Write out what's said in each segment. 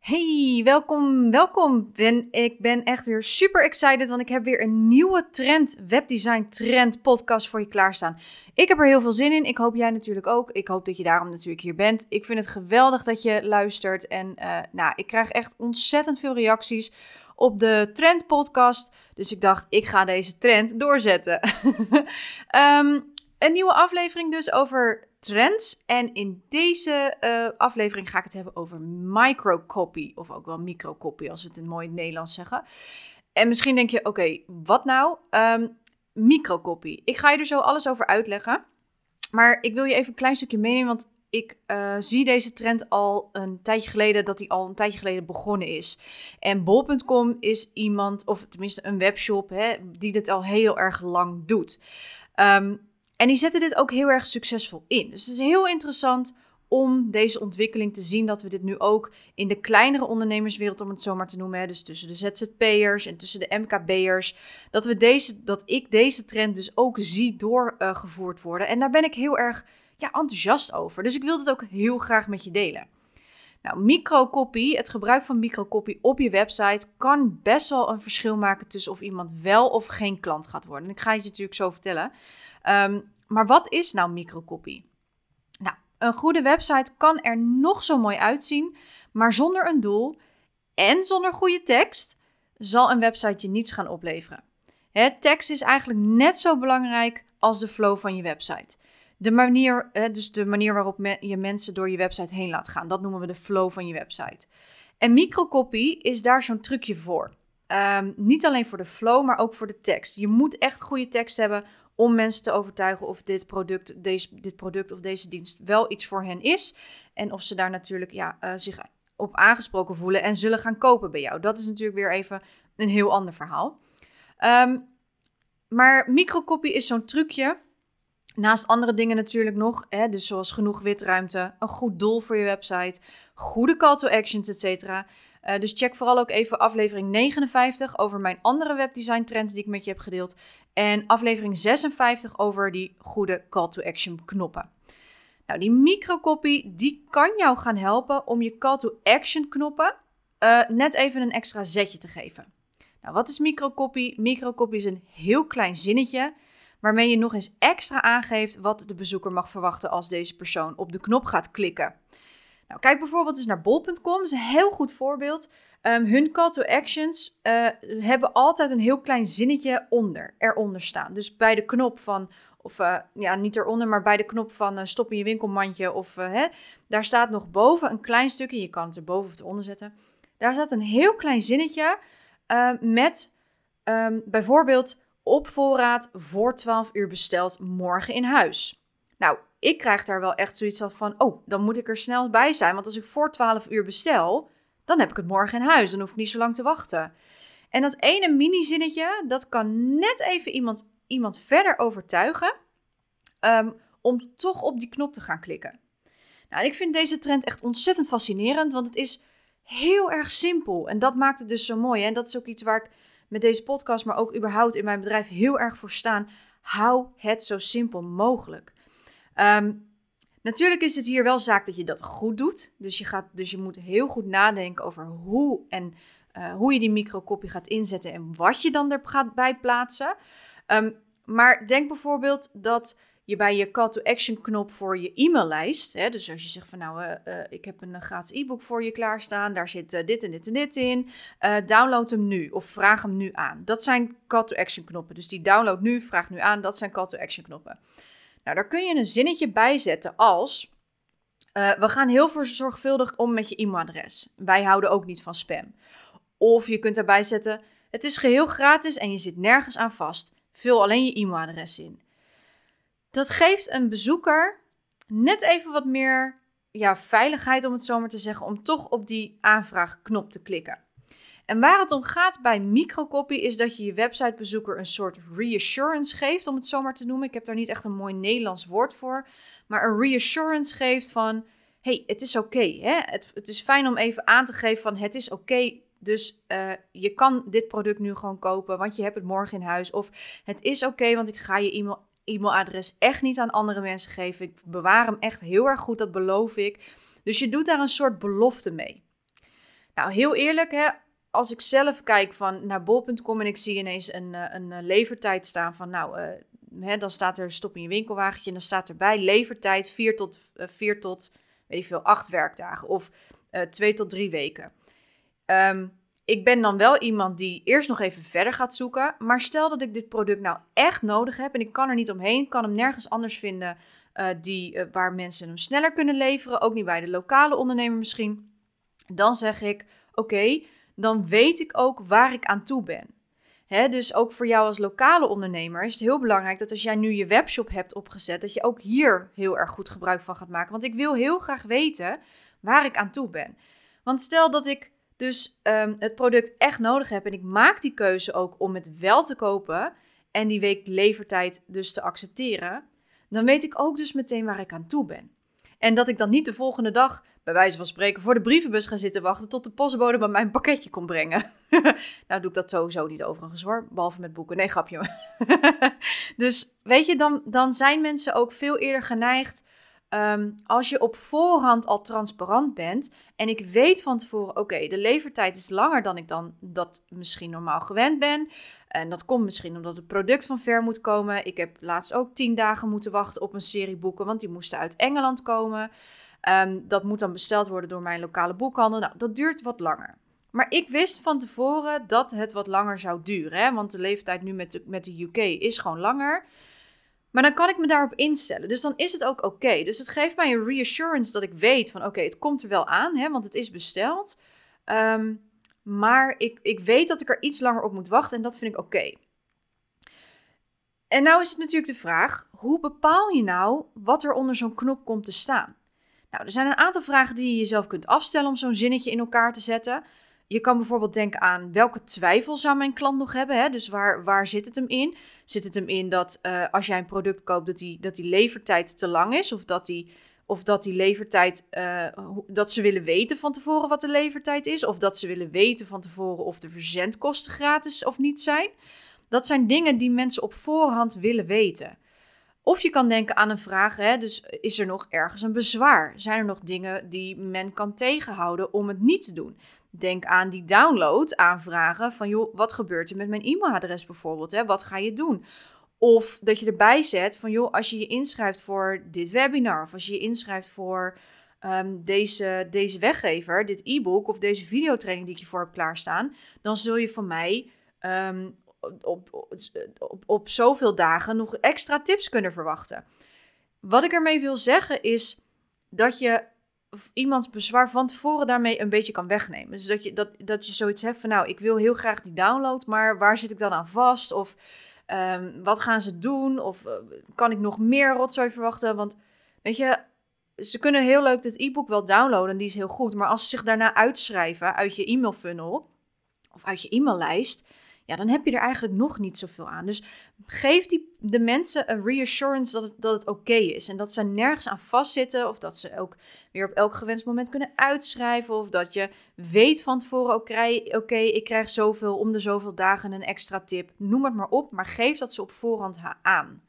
Hey, welkom, welkom. Ben, ik ben echt weer super excited, want ik heb weer een nieuwe trend, webdesign trend podcast voor je klaarstaan. Ik heb er heel veel zin in. Ik hoop jij natuurlijk ook. Ik hoop dat je daarom natuurlijk hier bent. Ik vind het geweldig dat je luistert. En uh, nou, ik krijg echt ontzettend veel reacties op de trend podcast. Dus ik dacht, ik ga deze trend doorzetten. um, een nieuwe aflevering dus over trends. En in deze uh, aflevering ga ik het hebben over microcopy. Of ook wel microcopy, als we het in mooi Nederlands zeggen. En misschien denk je, oké, wat nou? Um, microcopy. Ik ga je er zo alles over uitleggen. Maar ik wil je even een klein stukje meenemen, want ik uh, zie deze trend al een tijdje geleden, dat die al een tijdje geleden begonnen is. En bol.com is iemand, of tenminste een webshop, hè, die dit al heel erg lang doet. Um, en die zetten dit ook heel erg succesvol in. Dus het is heel interessant om deze ontwikkeling te zien dat we dit nu ook in de kleinere ondernemerswereld, om het zo maar te noemen, hè, dus tussen de ZZP'ers en tussen de MKB'ers, dat, we deze, dat ik deze trend dus ook zie doorgevoerd worden. En daar ben ik heel erg ja, enthousiast over. Dus ik wil dit ook heel graag met je delen. Nou, microcopy, het gebruik van microcopy op je website kan best wel een verschil maken tussen of iemand wel of geen klant gaat worden. En ik ga het je natuurlijk zo vertellen. Um, maar wat is nou microcopy? Nou, een goede website kan er nog zo mooi uitzien, maar zonder een doel en zonder goede tekst zal een website je niets gaan opleveren. Het tekst is eigenlijk net zo belangrijk als de flow van je website. De manier, dus de manier waarop je mensen door je website heen laat gaan, dat noemen we de flow van je website. En microcopy is daar zo'n trucje voor. Um, niet alleen voor de flow, maar ook voor de tekst. Je moet echt goede tekst hebben om mensen te overtuigen of dit product, deze, dit product of deze dienst wel iets voor hen is. En of ze daar natuurlijk ja, uh, zich op aangesproken voelen en zullen gaan kopen bij jou. Dat is natuurlijk weer even een heel ander verhaal. Um, maar microcopy is zo'n trucje. Naast andere dingen natuurlijk nog, hè, dus zoals genoeg witruimte, een goed doel voor je website, goede call to actions, etc. Uh, dus check vooral ook even aflevering 59 over mijn andere webdesign trends die ik met je heb gedeeld. En aflevering 56 over die goede call to action knoppen. Nou, die microcopy die kan jou gaan helpen om je call to action knoppen uh, net even een extra zetje te geven. Nou, wat is microcopy? Microcopy is een heel klein zinnetje waarmee je nog eens extra aangeeft wat de bezoeker mag verwachten als deze persoon op de knop gaat klikken. Nou, kijk bijvoorbeeld eens naar bol.com, dat is een heel goed voorbeeld. Um, hun call to actions uh, hebben altijd een heel klein zinnetje onder, eronder staan. Dus bij de knop van, of uh, ja, niet eronder, maar bij de knop van uh, stop in je winkelmandje, of hè, daar staat nog boven een klein stukje, je kan het erboven of eronder zetten. Daar staat een heel klein zinnetje met um, bijvoorbeeld op voorraad voor 12 uur besteld, morgen in huis. Nou, ik krijg daar wel echt zoiets van, oh, dan moet ik er snel bij zijn. Want als ik voor 12 uur bestel, dan heb ik het morgen in huis. Dan hoef ik niet zo lang te wachten. En dat ene mini-zinnetje, dat kan net even iemand, iemand verder overtuigen um, om toch op die knop te gaan klikken. Nou, ik vind deze trend echt ontzettend fascinerend, want het is heel erg simpel. En dat maakt het dus zo mooi. En dat is ook iets waar ik met deze podcast, maar ook überhaupt in mijn bedrijf heel erg voor staan. Hou het zo simpel mogelijk. Um, natuurlijk is het hier wel zaak dat je dat goed doet. Dus je, gaat, dus je moet heel goed nadenken over hoe en uh, hoe je die microcopy gaat inzetten en wat je dan er gaat bij plaatsen. Um, maar denk bijvoorbeeld dat je bij je call to action knop voor je e-maillijst, hè, dus als je zegt van nou, uh, uh, ik heb een gratis e-book voor je klaarstaan, daar zit dit en dit en dit in, download hem nu of vraag hem nu aan. Dat zijn call to action knoppen. Dus die download nu, vraag nu aan, dat zijn call to action knoppen. Nou, daar kun je een zinnetje bij zetten als. We gaan heel zorgvuldig om met je e-mailadres. Wij houden ook niet van spam. Of je kunt daarbij zetten: Het is geheel gratis en je zit nergens aan vast. Vul alleen je e-mailadres in. Dat geeft een bezoeker net even wat meer ja, veiligheid, om het zo maar te zeggen, om toch op die aanvraakknop te klikken. En waar het om gaat bij microcopy is dat je je websitebezoeker een soort reassurance geeft, om het zo maar te noemen. Ik heb daar niet echt een mooi Nederlands woord voor, maar een reassurance geeft van, hey, het is oké. het, het is fijn om even aan te geven van, het is oké. dus uh, je kan dit product nu gewoon kopen, want je hebt het morgen in huis. Of het is oké, want ik ga je e-mail, e-mailadres echt niet aan andere mensen geven. Ik bewaar hem echt heel erg goed, dat beloof ik. Dus je doet daar een soort belofte mee. Nou, heel eerlijk, hè, als ik zelf kijk van naar bol.com en ik zie ineens een, eh, een, een levertijd staan van, nou, uh, hè, dan staat er stop in je winkelwagentje en dan staat erbij levertijd 4 tot, uh, 4 tot weet ik veel, 8 werkdagen of uh, 2 tot 3 weken. Um, ik ben dan wel iemand die eerst nog even verder gaat zoeken. Maar stel dat ik dit product nou echt nodig heb en ik kan er niet omheen, kan hem nergens anders vinden uh, die, uh, waar mensen hem sneller kunnen leveren. Ook niet bij de lokale ondernemer misschien. Dan zeg ik: Oké, dan weet ik ook waar ik aan toe ben. Dus ook voor jou als lokale ondernemer is het heel belangrijk dat als jij nu je webshop hebt opgezet, dat je ook hier heel erg goed gebruik van gaat maken. Want ik wil heel graag weten waar ik aan toe ben. Want stel dat ik dus um, het product echt nodig heb en ik maak die keuze ook om het wel te kopen en die week levertijd dus te accepteren, dan weet ik ook dus meteen waar ik aan toe ben. En dat ik dan niet de volgende dag, bij wijze van spreken, voor de brievenbus ga zitten wachten tot de postbode mijn pakketje komt brengen. nou doe ik dat sowieso niet overigens hoor, behalve met boeken. Nee, grapje. dus weet je, dan, dan zijn mensen ook veel eerder geneigd Um, als je op voorhand al transparant bent en ik weet van tevoren, oké, de levertijd is langer dan ik dan dat misschien normaal gewend ben. En dat komt misschien omdat het product van ver moet komen. Ik heb laatst ook tien dagen moeten wachten op een serie boeken, want die moesten uit Engeland komen. Um, dat moet dan besteld worden door mijn lokale boekhandel. Nou, dat duurt wat langer. Maar ik wist van tevoren dat het wat langer zou duren. Hè? Want de leeftijd nu met de, met de UK is gewoon langer. Maar dan kan ik me daarop instellen. Dus dan is het ook oké. Dus het geeft mij een reassurance dat ik weet van oké, het komt er wel aan, hè, want het is besteld. Um, maar ik, ik weet dat ik er iets langer op moet wachten en dat vind ik oké. En nou is het natuurlijk de vraag, hoe bepaal je nou wat er onder zo'n knop komt te staan? Nou, er zijn een aantal vragen die je jezelf kunt afstellen om zo'n zinnetje in elkaar te zetten. Je kan bijvoorbeeld denken aan welke twijfel zou mijn klant nog hebben. Hè? Dus waar, waar zit het hem in? Zit het hem in dat uh, als jij een product koopt, dat die, dat die levertijd te lang is? Of dat die, of dat die levertijd, uh, dat ze willen weten van tevoren wat de levertijd is? Of dat ze willen weten van tevoren of de verzendkosten gratis of niet zijn? Dat zijn dingen die mensen op voorhand willen weten. Of je kan denken aan een vraag, hè, dus is er nog ergens een bezwaar? Zijn er nog dingen die men kan tegenhouden om het niet te doen? Denk aan die download aanvragen van joh, wat gebeurt er met mijn e-mailadres bijvoorbeeld? Hè? Wat ga je doen? Of dat je erbij zet van joh, als je je inschrijft voor dit webinar of als je je inschrijft voor um, deze, deze weggever, dit e-book of deze videotraining die ik je voor heb klaarstaan, dan zul je van mij um, op, op, op zoveel dagen nog extra tips kunnen verwachten. Wat ik ermee wil zeggen is dat je iemands bezwaar van tevoren daarmee een beetje kan wegnemen. Dus dat je, dat, dat je zoiets hebt van, nou, ik wil heel graag die download, maar waar zit ik dan aan vast? Of um, wat gaan ze doen? Of uh, kan ik nog meer rotzooi verwachten? Want, weet je, ze kunnen heel leuk dit e-book wel downloaden, die is heel goed. Maar als ze zich daarna uitschrijven uit je e-mail funnel of uit je e-maillijst, ja, dan heb je er eigenlijk nog niet zoveel aan. Dus geef die, de mensen een reassurance dat het, dat het oké is. En dat ze nergens aan vastzitten. Of dat ze ook weer op elk gewenst moment kunnen uitschrijven. Of dat je weet van tevoren, oké, okay, ik krijg zoveel om de zoveel dagen een extra tip. Noem het maar op, maar geef dat ze op voorhand aan.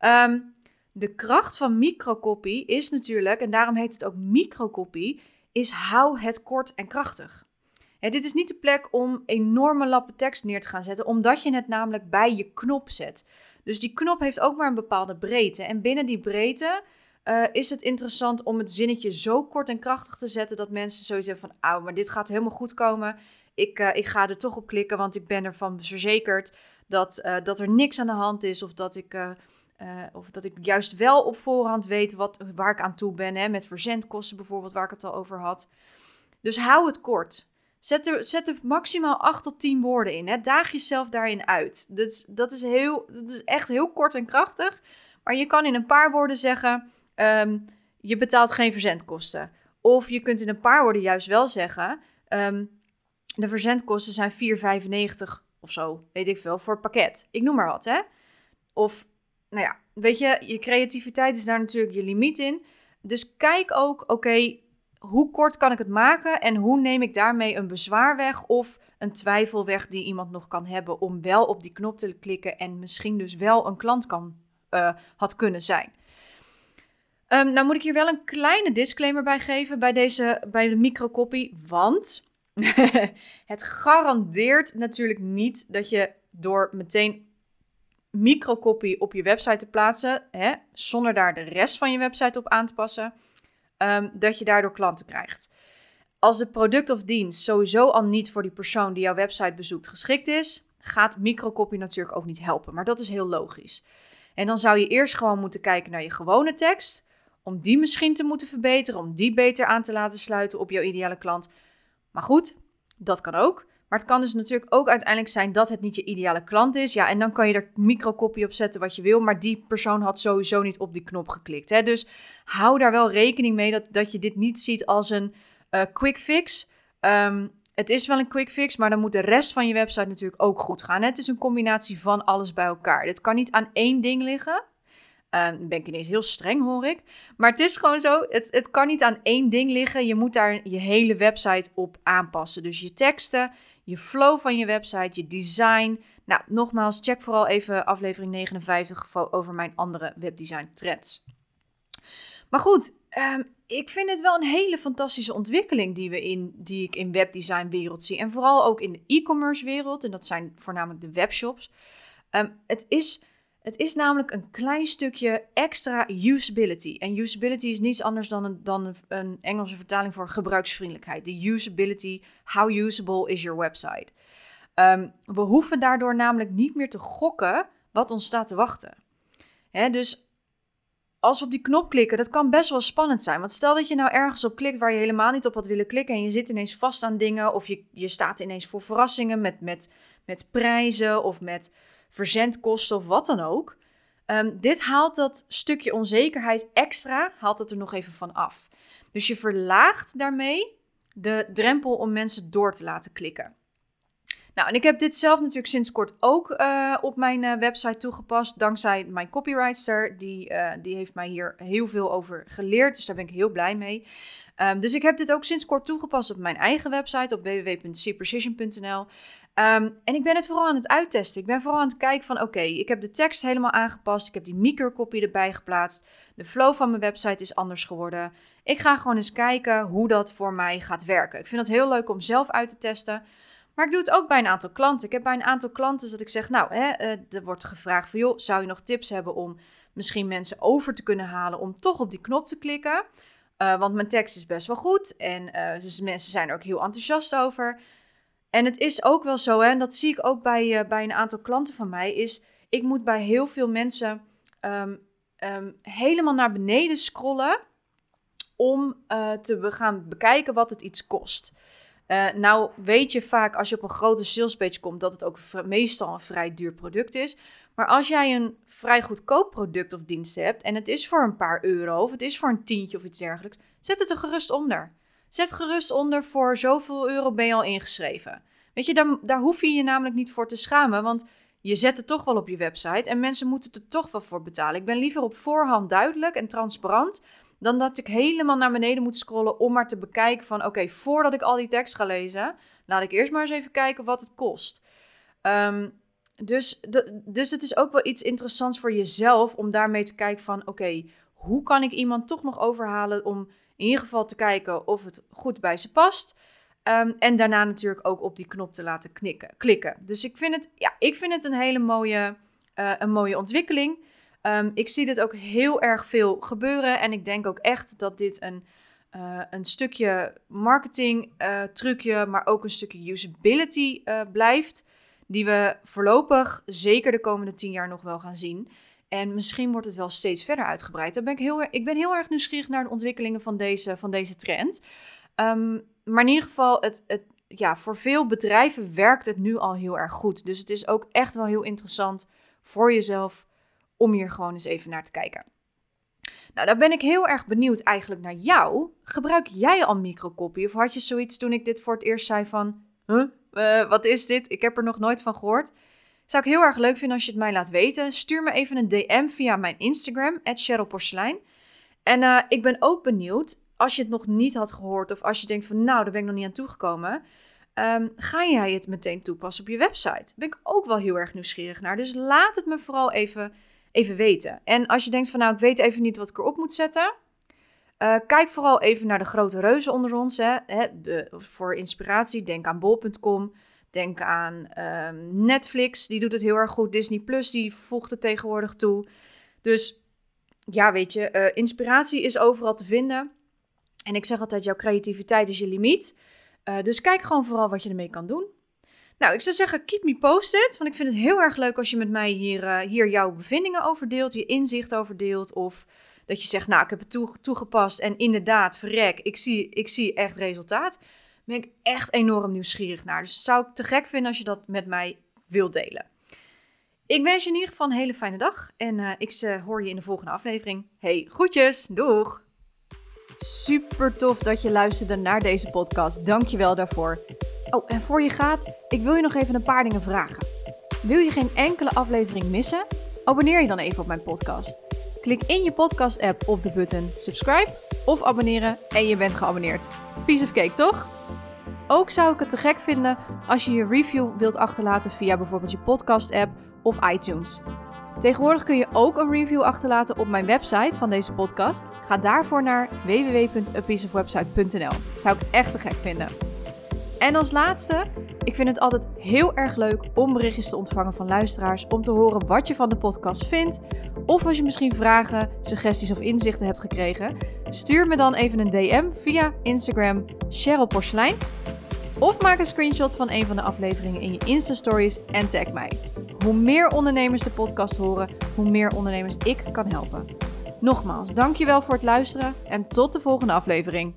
Um, de kracht van microcopy is natuurlijk, en daarom heet het ook microcopy, is hou het kort en krachtig dit is niet de plek om enorme lappen tekst neer te gaan zetten, omdat je het namelijk bij je knop zet. Dus die knop heeft ook maar een bepaalde breedte. En binnen die breedte uh, is het interessant om het zinnetje zo kort en krachtig te zetten dat mensen sowieso van, oh, maar dit gaat helemaal goed komen. Ik, uh, ik ga er toch op klikken, want ik ben ervan verzekerd dat, uh, dat er niks aan de hand is of dat ik... of dat ik juist wel op voorhand weet wat, waar ik aan toe ben. Hè, met verzendkosten bijvoorbeeld, waar ik het al over had. Dus hou het kort. Zet er, zet er maximaal 8 tot 10 woorden in. Hè. Daag jezelf daarin uit. Dat is, dat, is heel, dat is echt heel kort en krachtig. Maar je kan in een paar woorden zeggen: um, je betaalt geen verzendkosten. Of je kunt in een paar woorden juist wel zeggen: um, de verzendkosten zijn 4,95 of zo, weet ik veel, voor het pakket. Ik noem maar wat, hè. Of, nou ja, weet je, je creativiteit is daar natuurlijk je limiet in. Dus kijk ook, oké, hoe kort kan ik het maken en hoe neem ik daarmee een bezwaar weg of een twijfel weg die iemand nog kan hebben om wel op die knop te klikken en misschien dus wel een klant kan, uh, had kunnen zijn. Um, nou moet ik hier wel een kleine disclaimer bij geven bij, deze, bij de microcopy, want het garandeert natuurlijk niet dat je door meteen microcopy op je website te plaatsen, hè, zonder daar de rest van je website op aan te passen, um, dat je daardoor klanten krijgt. Als het product of dienst sowieso al niet voor die persoon die jouw website bezoekt geschikt is, gaat microcopy natuurlijk ook niet helpen. Maar dat is heel logisch. En dan zou je eerst gewoon moeten kijken naar je gewone tekst, om die misschien te moeten verbeteren, om die beter aan te laten sluiten op jouw ideale klant. Maar goed, dat kan ook. Maar het kan dus natuurlijk ook uiteindelijk zijn dat het niet je ideale klant is. Ja, en dan kan je er microcopy op zetten wat je wil. Maar die persoon had sowieso niet op die knop geklikt. Hè? Dus hou daar wel rekening mee dat, dat je dit niet ziet als een uh, quick fix. Um, het is wel een quick fix, maar dan moet de rest van je website natuurlijk ook goed gaan. Het is een combinatie van alles bij elkaar. Dit kan niet aan één ding liggen. Dan ben ik ineens heel streng, hoor ik. Maar het is gewoon zo, het, het kan niet aan één ding liggen. Je moet daar je hele website op aanpassen. Dus je teksten, je flow van je website, je design. Nou, nogmaals, check vooral even aflevering 59 over mijn andere webdesign trends. Maar goed, um, ik vind het wel een hele fantastische ontwikkeling die, we in, die ik in webdesign wereld zie. En vooral ook in de e-commerce wereld. En dat zijn voornamelijk de webshops. Um, het is het is namelijk een klein stukje extra usability. En usability is niets anders dan een, dan een Engelse vertaling voor gebruiksvriendelijkheid. De usability, how usable is your website? Um, we hoeven daardoor namelijk niet meer te gokken wat ons staat te wachten. Hè, dus als we op die knop klikken, dat kan best wel spannend zijn. Want stel dat je nou ergens op klikt waar je helemaal niet op had willen klikken en je zit ineens vast aan dingen of je, je staat ineens voor verrassingen met, met, met prijzen of met verzendkosten of wat dan ook. Ehm, dit haalt dat stukje onzekerheid extra, haalt het er nog even van af. Dus je verlaagt daarmee de drempel om mensen door te laten klikken. Nou, en ik heb dit zelf natuurlijk sinds kort ook uh, op mijn uh, website toegepast. Dankzij mijn copywriter. Die, uh, die heeft mij hier heel veel over geleerd. Dus daar ben ik heel blij mee. Um, dus ik heb dit ook sinds kort toegepast op mijn eigen website. Op www.cprecision.nl. Um, en ik ben het vooral aan het uittesten. Ik ben vooral aan het kijken van oké, ik heb de tekst helemaal aangepast. Ik heb die microcopy erbij geplaatst. De flow van mijn website is anders geworden. Ik ga gewoon eens kijken hoe dat voor mij gaat werken. Ik vind het heel leuk om zelf uit te testen. Maar ik doe het ook bij een aantal klanten. Ik heb bij een aantal klanten dat ik zeg, nou, hè, uh, er wordt gevraagd van, joh, zou je nog tips hebben om misschien mensen over te kunnen halen om toch op die knop te klikken? Uh, want mijn tekst is best wel goed en uh, dus mensen zijn er ook heel enthousiast over. En het is ook wel zo, hè, en dat zie ik ook bij, uh, bij een aantal klanten van mij, is ik moet bij heel veel mensen um, um, helemaal naar beneden scrollen om uh, te gaan bekijken wat het iets kost. Uh, nou weet je vaak als je op een grote salespage komt dat het ook meestal een vrij duur product is. Maar als jij een vrij goedkoop product of dienst hebt en het is voor een paar euro of het is voor een tientje of iets dergelijks, zet het er gerust onder. Zet gerust onder voor zoveel euro ben je al ingeschreven. Weet je, daar, daar hoef je je namelijk niet voor te schamen, want je zet het toch wel op je website en mensen moeten er toch wel voor betalen. Ik ben liever op voorhand duidelijk en transparant dan dat ik helemaal naar beneden moet scrollen om maar te bekijken van oké, voordat ik al die tekst ga lezen, laat ik eerst maar eens even kijken wat het kost. Um, dus, dus het is ook wel iets interessants voor jezelf om daarmee te kijken van oké, hoe kan ik iemand toch nog overhalen om in ieder geval te kijken of het goed bij ze past. Um, en daarna natuurlijk ook op die knop te laten knikken, klikken. Dus ik vind het, ja, ik vind het een hele mooie, uh, een mooie ontwikkeling. Um, ik zie dit ook heel erg veel gebeuren. En ik denk ook echt dat dit een, uh, een stukje marketing uh, trucje, maar ook een stukje usability blijft. Die we voorlopig zeker de komende tien jaar nog wel gaan zien. En misschien wordt het wel steeds verder uitgebreid. Dan ben ik, heel, ik ben heel erg nieuwsgierig naar de ontwikkelingen van deze, van deze trend. Um, maar in ieder geval, het, het, ja, voor veel bedrijven werkt het nu al heel erg goed. Dus het is ook echt wel heel interessant voor jezelf om hier gewoon eens even naar te kijken. Nou, daar ben ik heel erg benieuwd eigenlijk naar jou. Gebruik jij al microcopy? Of had je zoiets toen ik dit voor het eerst zei van... huh? Eh, wat is dit? Ik heb er nog nooit van gehoord. Zou ik heel erg leuk vinden als je het mij laat weten. Stuur me even een DM via mijn Instagram, @cherylporselein. En uh, ik ben ook benieuwd, als je het nog niet had gehoord of als je denkt van nou, daar ben ik nog niet aan toegekomen. Um, ga jij het meteen toepassen op je website? Daar ben ik ook wel heel erg nieuwsgierig naar. Dus laat het me vooral even, even weten. En als je denkt van nou, ik weet even niet wat ik erop moet zetten. Uh, kijk vooral even naar de grote reuzen onder ons. Hè. De, voor inspiratie, denk aan bol.com. Denk aan um, Netflix, die doet het heel erg goed. Disney Plus, die voegt het tegenwoordig toe. Dus ja, weet je, uh, inspiratie is overal te vinden. En ik zeg altijd, jouw creativiteit is je limiet. Uh, dus kijk gewoon vooral wat je ermee kan doen. Nou, ik zou zeggen, keep me posted. Want ik vind het heel erg leuk als je met mij hier, uh, hier jouw bevindingen over deelt, je inzicht over deelt. Of dat je zegt, nou, ik heb het toe, toegepast en inderdaad, verrek, ik zie, ik zie echt resultaat. Ben ik echt enorm nieuwsgierig naar. Dus zou ik te gek vinden als je dat met mij wilt delen. Ik wens je in ieder geval een hele fijne dag. En uh, ik uh, hoor je in de volgende aflevering. Hey, groetjes. Doeg! Super tof dat je luisterde naar deze podcast. Dank je wel daarvoor. Oh, en voor je gaat, ik wil je nog even een paar dingen vragen. Wil je geen enkele aflevering missen? Abonneer je dan even op mijn podcast. Klik in je podcast-app op de button subscribe of abonneren en je bent geabonneerd. Piece of cake, toch? Ook zou ik het te gek vinden als je je review wilt achterlaten via bijvoorbeeld je podcast-app of iTunes. Tegenwoordig kun je ook een review achterlaten op mijn website van deze podcast. Ga daarvoor naar www.apieceofwebsite.nl. Zou ik echt te gek vinden. En als laatste, ik vind het altijd heel erg leuk om berichtjes te ontvangen van luisteraars om te horen wat je van de podcast vindt. Of als je misschien vragen, suggesties of inzichten hebt gekregen, stuur me dan even een DM via Instagram Cheryl Porselein. Of maak een screenshot van een van de afleveringen in je Insta-stories en tag mij. Hoe meer ondernemers de podcast horen, hoe meer ondernemers ik kan helpen. Nogmaals, dankjewel voor het luisteren en tot de volgende aflevering.